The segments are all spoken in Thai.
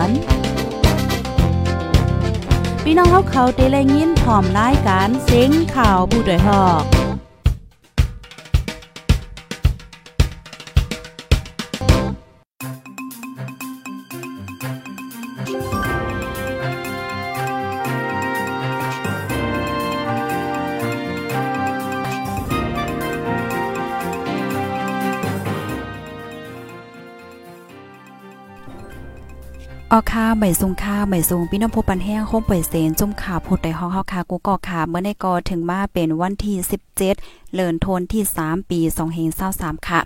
ปัน พี่น้องเฮาเขาได้แลยินพร้อมรายการเสียงข่าวผู้ด้วยฮอก ออค่าใบซุงค่าใบซุงพี่น้องผู้ปันแห้งคงปล่อยเสนจุ่มขาพดในห้องเฮาคากูก็ขาเมื่อในกอถึงมาเป็นวันที่ 17เลินทนที่ 3 ปี2523ค่ะ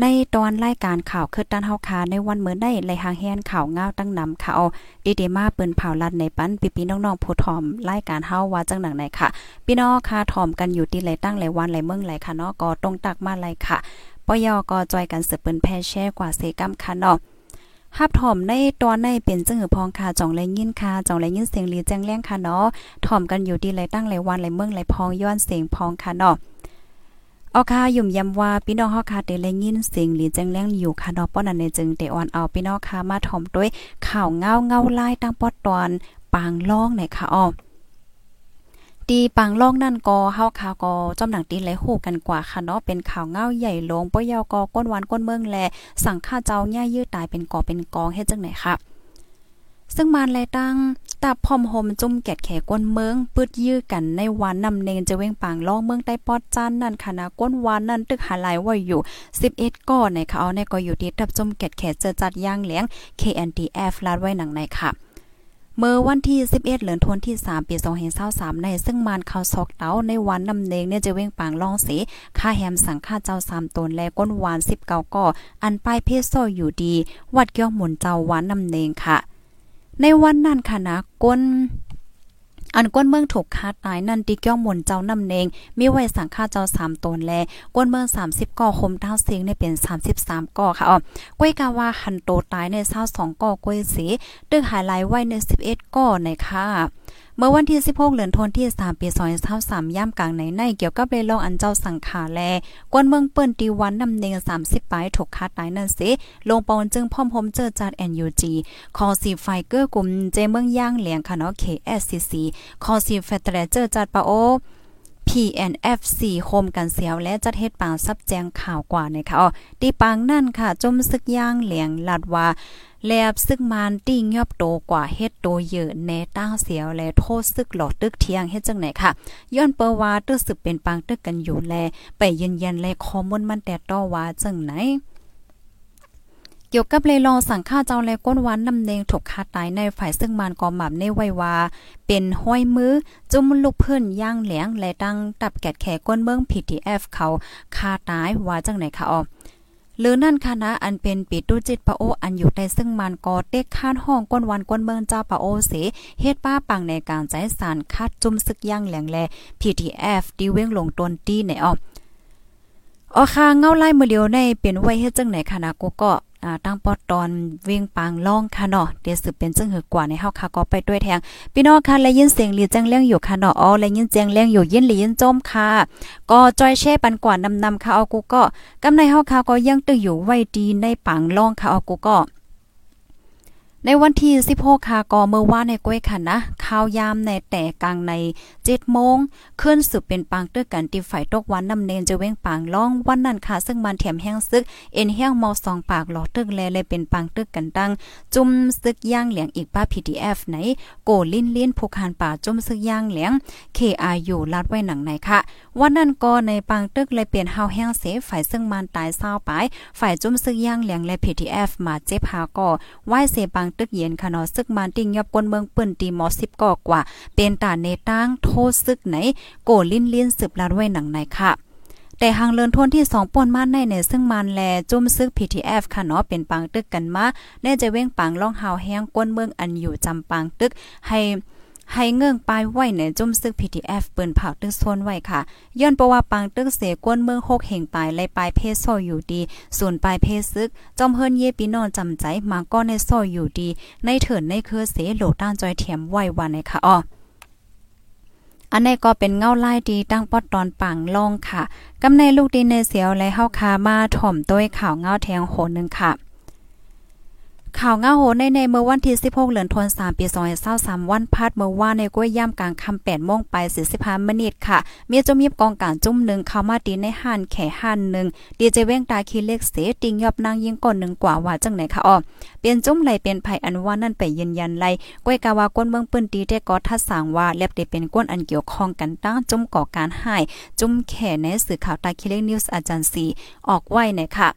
ในตอนรายการข่าวคืดด้านเฮาคาในวันเมื่อได้ไหลหางแฮนข่าวง้าวตั้งนำข่าวดีเดมาเปิ้นเผาลัดในปั้นปีพี่น้องๆผู้ถอมรายการเฮาว่าจังหนังไหนค่ะ พี่น้องค่ะถอมกันอยู่ที่ไรตั้งไรวันไรเมืองไรค่ะเนาะก็ตรงตักมาไรค่ะปยก็จอยกันสืบเปิ้นแพ่แช่กว่าเซกัมค่ะเนาะ ฮับถ่อมในตอนในเป็นจังหือพองค่ะจ่องไรยินค่ะจ่องไรยินเสียงลีแจ้งแรงค่ะเนาะถ่อมกันอยู่ดีไรตั้งไรวันไรเมืองไรพองย้อนเสียงพองค่ะเนาะเอาค่ะยุ่มยำว่าพี่น้องเฮาค่ะได้ได้ยินเสียงหลีแจ้งแรงอยู่ค่ะเนาะป้อนนั้นในจึงได้อ่อนเอาพี่น้องค่ะมาถ่อมด้วยข่าวเงาเงาลายตั้งปอตอนปางล่องในค่ะอ้อ ตีปังล่อกนั่นก็เฮาข่าวก็จอมหนังตีไหลฮู้กันกว่าค่ะเนาะเป็นข่าวเงาใหญ่ลงป้อยาวก็ก้นหวานก้นเมืองแลสั่งค่าเจ้าย่ายื้อตายเป็นก่อเป็นกองเฮ็ดจังไหนค่ะซึ่งมานแลตั้งตาพอมโฮมจุ่มแกดแขก้นเมืองปึดยื้อกันในวันนำเนงจะเว้งปางล่องเมืองใต้ปอดจันนั่นค่ะนะก้นวานนั่นตึกหาลายไว้อยู่ 11ก้อนในค่ะเอาในก็อยู่ที่ตับจุ่มแกดแขเจอจัดย่างเหลียง KNDF ลาดไว้หนังในค่ะ เมื่อวันที่ 11เดือนทวนวาคมที่ 3 ปี2023ใน ซึ่งมานเข้าซอกเต้าในวันนำเนงเนี่ยจะเว้งปางล่องเสีค่าแฮมสังค่าเจ้า3ตนและก้นหวาน 19ก่ออันป้ายเพศโซอยู่ดี วัดเกี่ยวหมุนเจ้าหวานนำเนงค่ะ ในวันนั้นค่ะนะก้น อันก้นเมืองถูกคาตายนั่นติก้องหมุนเจ้านำเนงมีไว้สังฆาเจ้า3ตนแลก้นเมือง 30ก่อคมเท้าเสียงในเป็น 33ก่อค่ะอ๋อก้วยกาว่าหันโตตายใน22ก่อก้วยสีตึกหายลายไว้ใน 11ก่อในค่ะ เมื่อวันที่ 16เดือนธันวาคมที่3ปี2023ย่ำกลางในในเกี่ยวกับเรื่ององอันเจ้าสังขาแลกวนเมืองเปิ้นตีวันนำเนง30ปลายถูกคาตายนั่นสิลงปอนจึงพร้อมพมเจอจัด NUG คอสีไฟเกอร์กลุ่มเจเมืองย่างเหลียงค่ะเนาะ KSCC คอสีเฟเตรเจอจัดปะโอ PNFC โคมกันเสียวและจัดเฮ็ดปางซับแจงข่าวกว่านะคะอ๋อตีปางนั่นค่ะ จมซึกย่างเหลียงลัดว่า แลบซึกมานติ้งยอบโตกว่าเฮ็ดโตเยอะแนตั้งเสียวและโทษซึกหลอดตึกเทียงเฮ็ดจังไหนค่ะย้อนเปว่าตึกสึกเป็นปางตึกกันอยู่แลไปยืนยันและข้อมูลมันแต่ต่อว่าจังไหนเกี่ยวกับเลยลองสั่งข้าเจ้าและก้นวันนำเนงถูกคาตายในฝ่ายซึ่งมานกอหม่ำในไว้ว่าเป็นห้อยมือ จุ่มลูกเพิ่อนย่างเหลียงและตั้งตับแกดแขก้นเมือง PTF เขาคาตายว่าจังไหนคะออ หรือนั่นคณะอันเป็นปิตุจิตปะโออันอยู่ในซึ่งมันกอเต็กข้านห้องก้นวันก้นเมืองเจ้าปะโอเสเฮ็ดป้าปังในการใจสารคัดจุ่มซึกย่างแหลงแล PTF ดีเว้งลงตนตีในออออค่ะเงาไล่มือเดียวในเป็นไว้เฮ็ดจังไหนคณะกูก็อ่า ตั้งปอดตอนเวียงปางล่องค่ะเนาะเดี๋ยวสืบเป็นจึงหือกว่าในเฮาค่ะก็ไปด้วยแทงพี่น้องค่ะและยินเสียงลีแจ้งเลี้ยงอยู่ค่ะเนาะอ๋อและยินแจ้งเลี้ยงอยู่ยินลียินจมค่ะ ก็จอยแช่ปันกว่านำนำค่ะเอากูก็กำในเฮาค่ะก็ยังตึกอยู่ไว้ดีในปางล่องค่ะเอากูก็ ในวันที่16ค่ะก็เมื่อวานในก้อยค่ะนะข่าวยามในแต่กลางใน7โมงขึ้นสืบเป็นปางตึกกันที่ฝ่ายตกวันนำเนนจะเว้งปางล่องวันนั้นค่ะซึ่งมันแถมแห้งซึกเอ็นแห้งมอสองปากหลอตึกแลเลยเป็นปางตึกกันตั้งจุ่มซึกย่างเหลียงอีกป้า PDF ไหนโกลิ้นลิ้นผู้คานป่าจุ่มซึกย่างเหลียง KRU ลาดไว้หนังไหนค่ะวันนั้นก็ในปางตึกเลยเปลี่ยนเฮาแห้งเสฝ่ายซึ่งมันตายเศร้าไปฝ่ายจุ่มซึกย่างเหลียงและ PDF มาเจ็บหาก็ไหว้เสปังตึกเย็นค่ะเนาะซึกมันติงยอบกวนเมืองเปิ้นตีมอสิบก่อกว่า เป็นตาเนตั้งโทษซึกไหน โกลิ้นลิ้นสืบลาดไว้หนังไหนค่ะแต่หางเลินทนที่2ป่นมาในเนซึ่งมันแลจุ่มซึก PTF ค่ะเนาะเป็นปังตึกกันมาแน่จะเว้งปังล่องหาวแห้งก้นเมืองอันอยู่จำปังตึกให้ ให้เงื่องปลายไว้ในจุ่มซึก PTF เปิ้นเผาตึกโซนไว้ค่ะ ย้อนเพระว่าปังตึกเสกวนเมือง6แห่งปลายไลปลายเพศโซอยู่ดีศูนปลายเพศซึกจอมเฮินเยปีนอนจำใจมาก็ในโซอยู่ดี ในเถินในเคือเสโหลด้านจอยเถียมไว้วันในค่ะอ้ออันนี้ก็เป็นเงาไลายดีตั้งปอดตอนปังลองค่ะกำในลูกดีในเสียวและเฮาคามาถ่อมต้วยข่าวเงาแทงโหนึงค่ะ ข่าวง้าโหในในเมื่อวันที่ 16เดือนธันวาคมปี2023วันพัดเมื่อวานในก้วยย่ำกลางคำ8โมงไป45มินิทค่ะ มีจมีบกองการจุ่มหนึ่งเข้ามาตีในห้านแขห้านหนึ่งดีเจเว้งตาคีเล็กเสติงยอบนางยิงก่อนหนึ่งกว่าว่าจังไหนค่ะอ้อเปลี่ยนจุ่มไหลเป็นภัยอันว่านั่นไปยืนยันไลก้วยกาวาก้นเมืองปืนตีได้ก็ทัดสางว่าเล็บได้เป็นก้นอันเกี่ยวข้องกันตั้งจุ่มก่อการหายจุ่มแขในสื่อข่าวตาคีเล็กนิวส์อาจารย์สีออกไว้ในค่ะ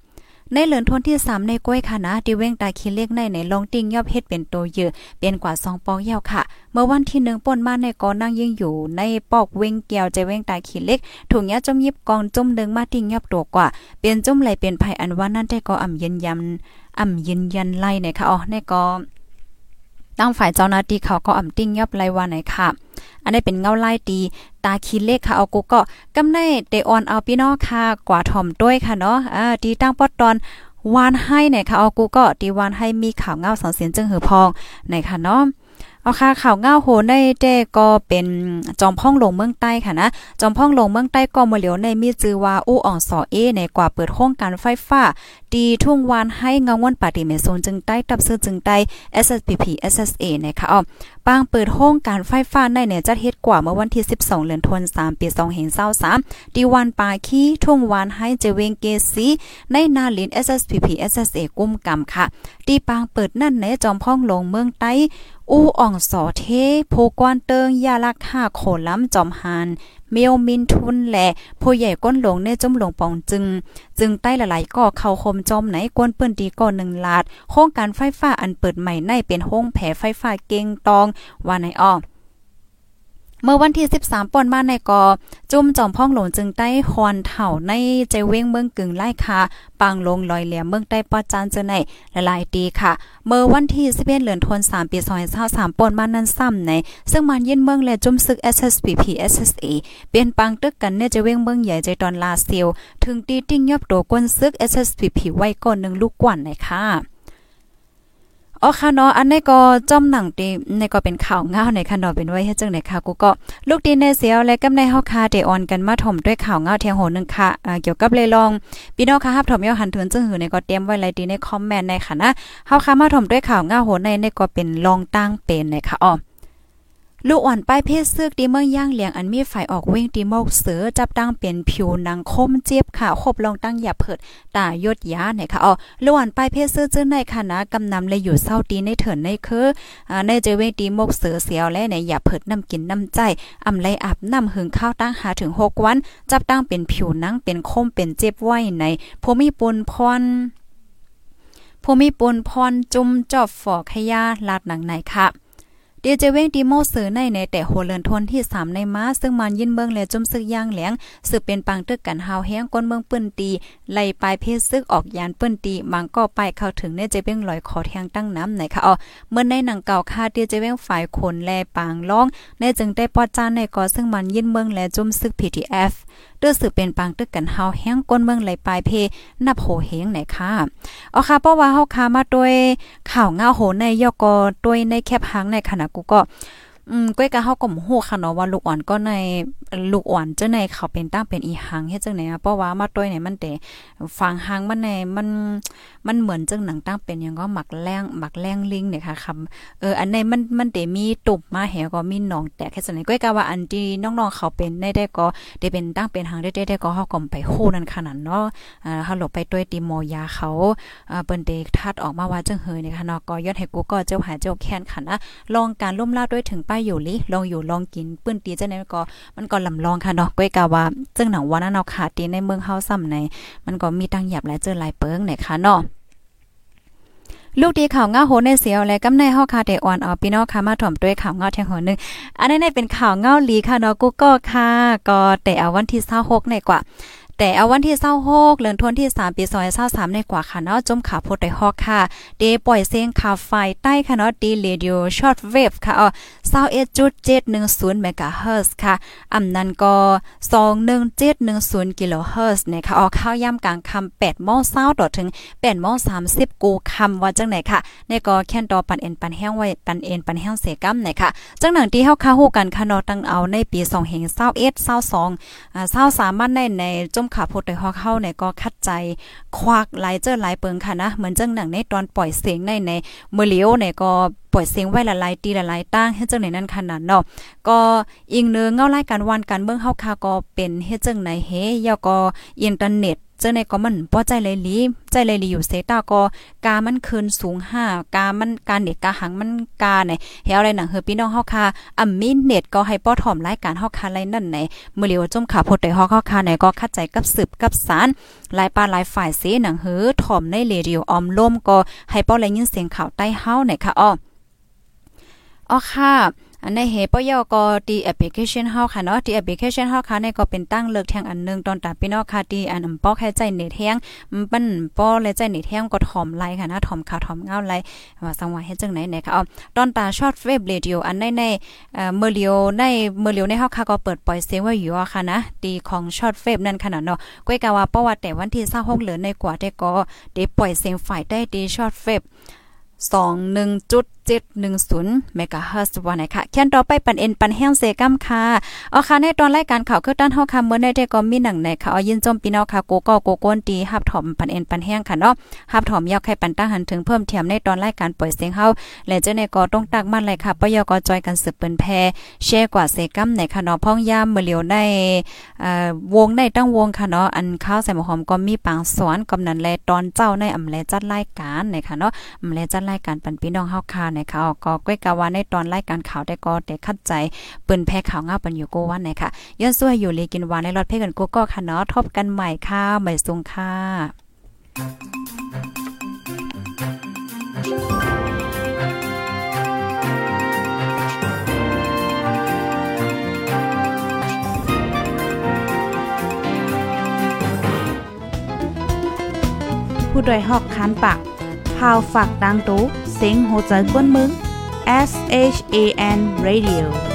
ในเหลือนทนที่3ในก้อยค่ะนะดิเว้งตาคิเล็กในในลงติ้งยอบเฮ็ดเป็นโตเยอะเป็นกว่า2ปอกยาวค่ะ เมื่อวันที่1ป่นมาในกอนั่งยิงอยู่ในปอกเว้งแก้วใจเว้งตาคิเล็กถุงยาจมยิบกองจมนึงมาติ้งยอบตัวกว่าเป็นจมไหลเป็นภัยอันว่านั่นได้ก็อ่ำยืนยันอ่ำยืนยันไล่ในค่ะอ๋อในก็ตั้งฝ่ายเจ้าหน้าที่เขาก็อ่ำติ้งยอบไล่ว่าไหนค่ะ อันนี้เป็นเงาไล่ตีตาคีเลขค่ะเอากูก็กำในเตออนเอาพี่น้องค่ะกว่าถ่อมด้วยค่ะเนาะอ่าดีตั้งปอดตอนวานให้เนี่ยค่ะเอากูก็ดีวานให้มีข่าวเงาสังเสียนจึงหือพองในค่ะเนาะ เอาค่ะข่าวเงาโหในเด้ก็เป็นจอมพ่องลงเมืองใต้ค่ะนะ จอมพ่องลงเมืองใต้ก็มาเหลียวในมีจือว่าอู้อ่องสอเอในกว่าเปิดโครงการไฟฟ้าดีทุ่งวานให้เงาวนปาติเมโซนจึงใต้ตับซื้อจึงใต้ SSPP SSA นะคะอ๋อปางเปิดโครงการไฟฟ้าในเนี่ยจัดเฮ็ดกว่าเมื่อวันที่ 12เดือนธันวาคมปี2023ดีวันปาคีทุ่งวานให้เจเวงเกซีในนาลิน SSPP SSA กุ้มกำค่ะดีปางเปิดนั่นในจอมพ่องลงเมืองใต้อู้อ่องสอเทโพกวนเติงยาลักห้าโขล้ำจอมหานเมียวมินทุนแหละผู้ใหญ่ก้นหลงเนจมหลงปองจึง จึงใต้หลายๆก็เข้าคมจอมไหนกวนเปิ้นดีก่อนหนึ่งลาดโครงการไฟฟ้าอันเปิดใหม่ในเป็นห้องแผไฟฟ้าเก่งตองว่าในอ้อ เมื่อวันที่ 13ป่นมาในกอ จุ่มจอมพ่องหลงจึงใต้ฮอนเถ่าในใจเว้งเมืองกึ่งไล่คาปังลงลอยเหลี่ยมเมืองใต้ปอจานเจอในหลายๆตีค่ะ เมื่อวันที่11เดือนธันวาคมปี2023ป่นมานั้นซ้ำในซึ่งมันยินเมืองและจุ่มซึก SSPP SSA เป็นปังตึกกันเนี่ยจเว้งเมืองใหญ่ใจตอนลาเซียวถึงตีติ้งยอบโตก้นซึก SSPP ไว้ก่อนหนึ่งลูกกว่าในค่ะ อ๋อค่ะเนาะอันนี้ก็จ้อมหนังตีในก็เป็นข่าวเงาในค่ะเนาะเป็นไว้ให้จังไหนค่ะกูก็ลูกดีในเสียวและกำในเฮาคาเดออนกันมาถมด้วยข่าวเงาเทียงโหนึงค่ะเกี่ยวกับเลยลองพี่น้องค่ะับถมยอหันเถินจึงหือในก็เตรียมไว้ไลดีในคอมเมนต์ในค่ะนะเฮาคามาถมด้วยข่าวเงาโหในในก็เป็นลองตั้งเป็นในค่ะอ๋อ ลูกอ่อนป้ายเพศซึกดีเมืองย่างเหลียงอันมีฝ่ายออกเว้งตีมกเสือจับตั้งเป็นผิวหนังคมเจี๊ยบค่ะคบลองตั้งหยับเผิดตายดยาไหนค่ะอ๋อลูกอ่อนป้ายเพศซึกจื้อในคณะกำนำเลยอยู่เศร้าตีในเถินในคืออ่าในเจเวงตีมกเสือเสียวและในหยับเผิดน้ำกินน้ำใจอำไลอาบน้ำหึงข้าวตั้งหาถึง6วัน จับตั้งเป็นผิวหนังเป็นคมเป็นเจ็บไว้ในภูมิปุนพรภูมิปุนพรจุ่มจอบฝอกขยาลาดหนังในค่ะ ดียเจเว้งดีโมเสือในในแต่โหเลินทนที่3ในม้าซึ่งมันยินเมืองและจุ่มซึกย่างแหลงสืบเป็นปังตึกกันหาวแห้งก้นเมืองปื้นตีไล่ปลายเพศซึกออกยานปื้นตีมังก็ไปเข้าถึงในเจเว้งลอยขอแทงตั้งน้ำไหนค่ะอ๋อเมื่อในหนังเก่าคาเดียเจเว้งฝ่ายคนแลปางร้องในจึงได้ปอดจานในก่อซึ่งมันยินเมืองและจุ่มซึก PTF ตื้อสืบเป็นปังตึกกันเฮาแห้งก้นเมืองไหลปลายเพ นับโหเฮงไหนค่ะเอาค่ะเพราะว่าเฮาคามาด้วยข่าวเงาโหในยอกอด้วยในแคบหางในขณะกูก็ อืมก้อยกะเฮาก็บ่ฮู้ค่ะเนาะว่าลูกอ่อนก็ในลูกอ่อนจังไหนเขาเป็นตั้งเป็นอีหังเฮ็ดจังไหนอะเพราะว่ามาต้วยเนี่ยมันแต่ฟังหังมันในมันมันเหมือนจังหนังตั้งเป็นหยังก็หมักแรงหมักแรงลิงเนี่ยค่ะคำเอออันในมันมันแต่มีตุ่มมาแหก็มีหนองแตกเฮ็ดจังไหนก้อยกะว่าอันที่น้องๆเขาเป็นได้ได้ก็ได้เป็นตั้งเป็นหังได้ได้ก็เฮาก็ไปโหนั่นขนาดเนาะอ่าเฮาหลบไปต้วยติโมยาเขาอ่าเปิ้นเดทัดออกมาว่าจังเฮยเนี่ยค่ะเนาะก็ยอดให้กูก็เจ้าหาเจ้าแค้นค่ะนะลองการล่มลาด้วยถึงปอยู่ลิลองอยู่ลองกินปื้นตีจังไหนก็มันก็ลำลองค่ะเนาะก้อยกาว่าจึงหนังวันนั้นเอาขาตีในเมืองเฮาซ้ำในมันก็มีตั้งหยับและเจอหลายเปิงไหนค่ะเนาะลูกดีข่าวง้าโหในเสียวและกำในเฮาคาเดออนเอาพี่น้องค่ะมาถ่อมด้วยข่าวง้าแทงหัวนึงอันนี้เป็นข่าวเงาลีค่ะเนาะกูก็ค่ะก็แต่เอาวันที่26ในกว่า แต่เอาวันที่26เดือนธันวามที่ 3 ปี2023ในกว่าค่ะเนาะจมขาโพดไดฮอกค่ะ เดปล่อยเสียงข่าวไฟใต้ค่ะเนาะดีเรดิโอช็อตเวฟค่ะอ๋อ21.710เมกะเฮิรตซ์ค่ะอำนั้นก็21710กิโลเฮิรตซ์เนี่ยค่ะออข้าวย่ำกลางคำ8โมงเช้าต่อถึง8โมง30กูคำว่าจังไหนค่ะในก็แค่นตอปันเอ็นปันแห้งไว้ปันเอ็นปันแห้งเสกัมเนี่ยค่ะจังหนังที่เฮาคาฮู้กันค่ะเนาะตั้งเอาในปี2 0 2 1 22อ่า23มันในในจมขาพดได้ฮอกเฮาเนี่ยก็คัดใจ ควักหลายเจอหลายเปิงค่ะนะ เหมือนจังหนังในตอนปล่อยเสียงในในเมื่อเลียวเนี่ยก็ปล่อยเสียงไว้ละลายตีละลายตั้งเฮ็ดจังไหนนั่นขนาดเนาะก็อีกนึงเงารายการวันการเบื้องเฮาคาก็เป็นเฮ็ดจังไหนเฮยาก็อินเทอร์เน็ต เจอในก็มันป้อใจเลยลีใจเลยลีอยู่เซตาก็กามันคืนสูง5กามันการเน็ตกาหังมันกาเนี่ยเฮาอะไรหนังเฮอพี่น้องเฮาค่ะอ่ำมีเน็ตก็ให้ป้อถ่อมรายการเฮาค่ะไรนั่นไหนมื้อเลียวจมขาพดได้ฮอกเฮาค่ะไหนก็คัดใจกับสืบกับสารหลายปาหลายฝ่ายเสหนังเฮอถ่อมในเรดิโอออมล่มก็ให้ป้อได้ยินเสียงข่าวใต้เฮาไหนค่ะอ้ออ๋อค่ะ อันในเฮปยอกอตีแอปพลิเคชันเฮาค่ะเนาะตีแอปพลิเคชันเฮาค่ะในก็เป็นตั้งเลิกแทงอันนึงตอนตาพี่น้องค่ะตีอันอำปอกให้ใจเน็ตแห้งปั้นป้อและใจเน็ตแห้งก็ถอมไหลค่ะนะถอมข่าวถอมเงาไหลว่าสังวาเฮ็ดจังไหนไหนค่ะอ๋อตอนตาช็อตเวบเรดิโออันในในเอ่อเมื่ลียวในเมื่ลียวในเฮาค่ะก็เปิดปล่อยเสียงไอยู่ค่ะนะตีของช็อตเวบนั่นขนาดเนาะก้อยกะว่าเพว่าแต่วันที่26เหลือในกว่าได้ก็ได้ปล่อยเซฟยงฝ่ายได้ตีช็อตเวบ21.1 710เมกะเฮิร์ตซ์วันไหนค่ะเขียนต่อไปปันเอ็นปันแห้งเซกัมค่ะเอาค่ะในตอนรายการข่าวคือด้านเฮาค่ะเมื่อในได้ก็มีหนังในค่ะเอายินจมปีนองค่ะโกโก้โกโก้นตีหับถอมปันเอ็นปันแห้งค่ะเนาะหับถอมยาวไข่ปันตั้งหันถึงเพิ่มเทียมในตอนรายการปล่อยเสียงเฮาและเจ้าในก็ต้องตักมันเลยค่ะปยกจอยกันสืบเปิ้นแพแชร์กว่าเซกัมในค่ะเนาะพ่องยามเมื่อเหลียวในเอ่อวงในตั้งวงค่ะเนาะอันข้าวใส่หมูหอมก็มีปางสอนกำนันแลตอนเจ้าในอำแลจัดรายการในค่ะเนาะอำแลจัดรายการปันพี่น้องเฮาค่ะนะคะก็ก้อยกาว่าในตอนรายการข่าวได้ก็ได้คัดใจปืนแพ้ข่าวเงาปันอยู่โกวันนะคะย้อนสู้อยู่ลีกินวานในรถเพ่กันกูก็ค่ะเนาะทบกันใหม่ค่ะใหม่ทรงค่ะผู้ดยหอกคันปากพาวฝากดังตู้ เซ็งโหใจกวนมึง S H A N Radio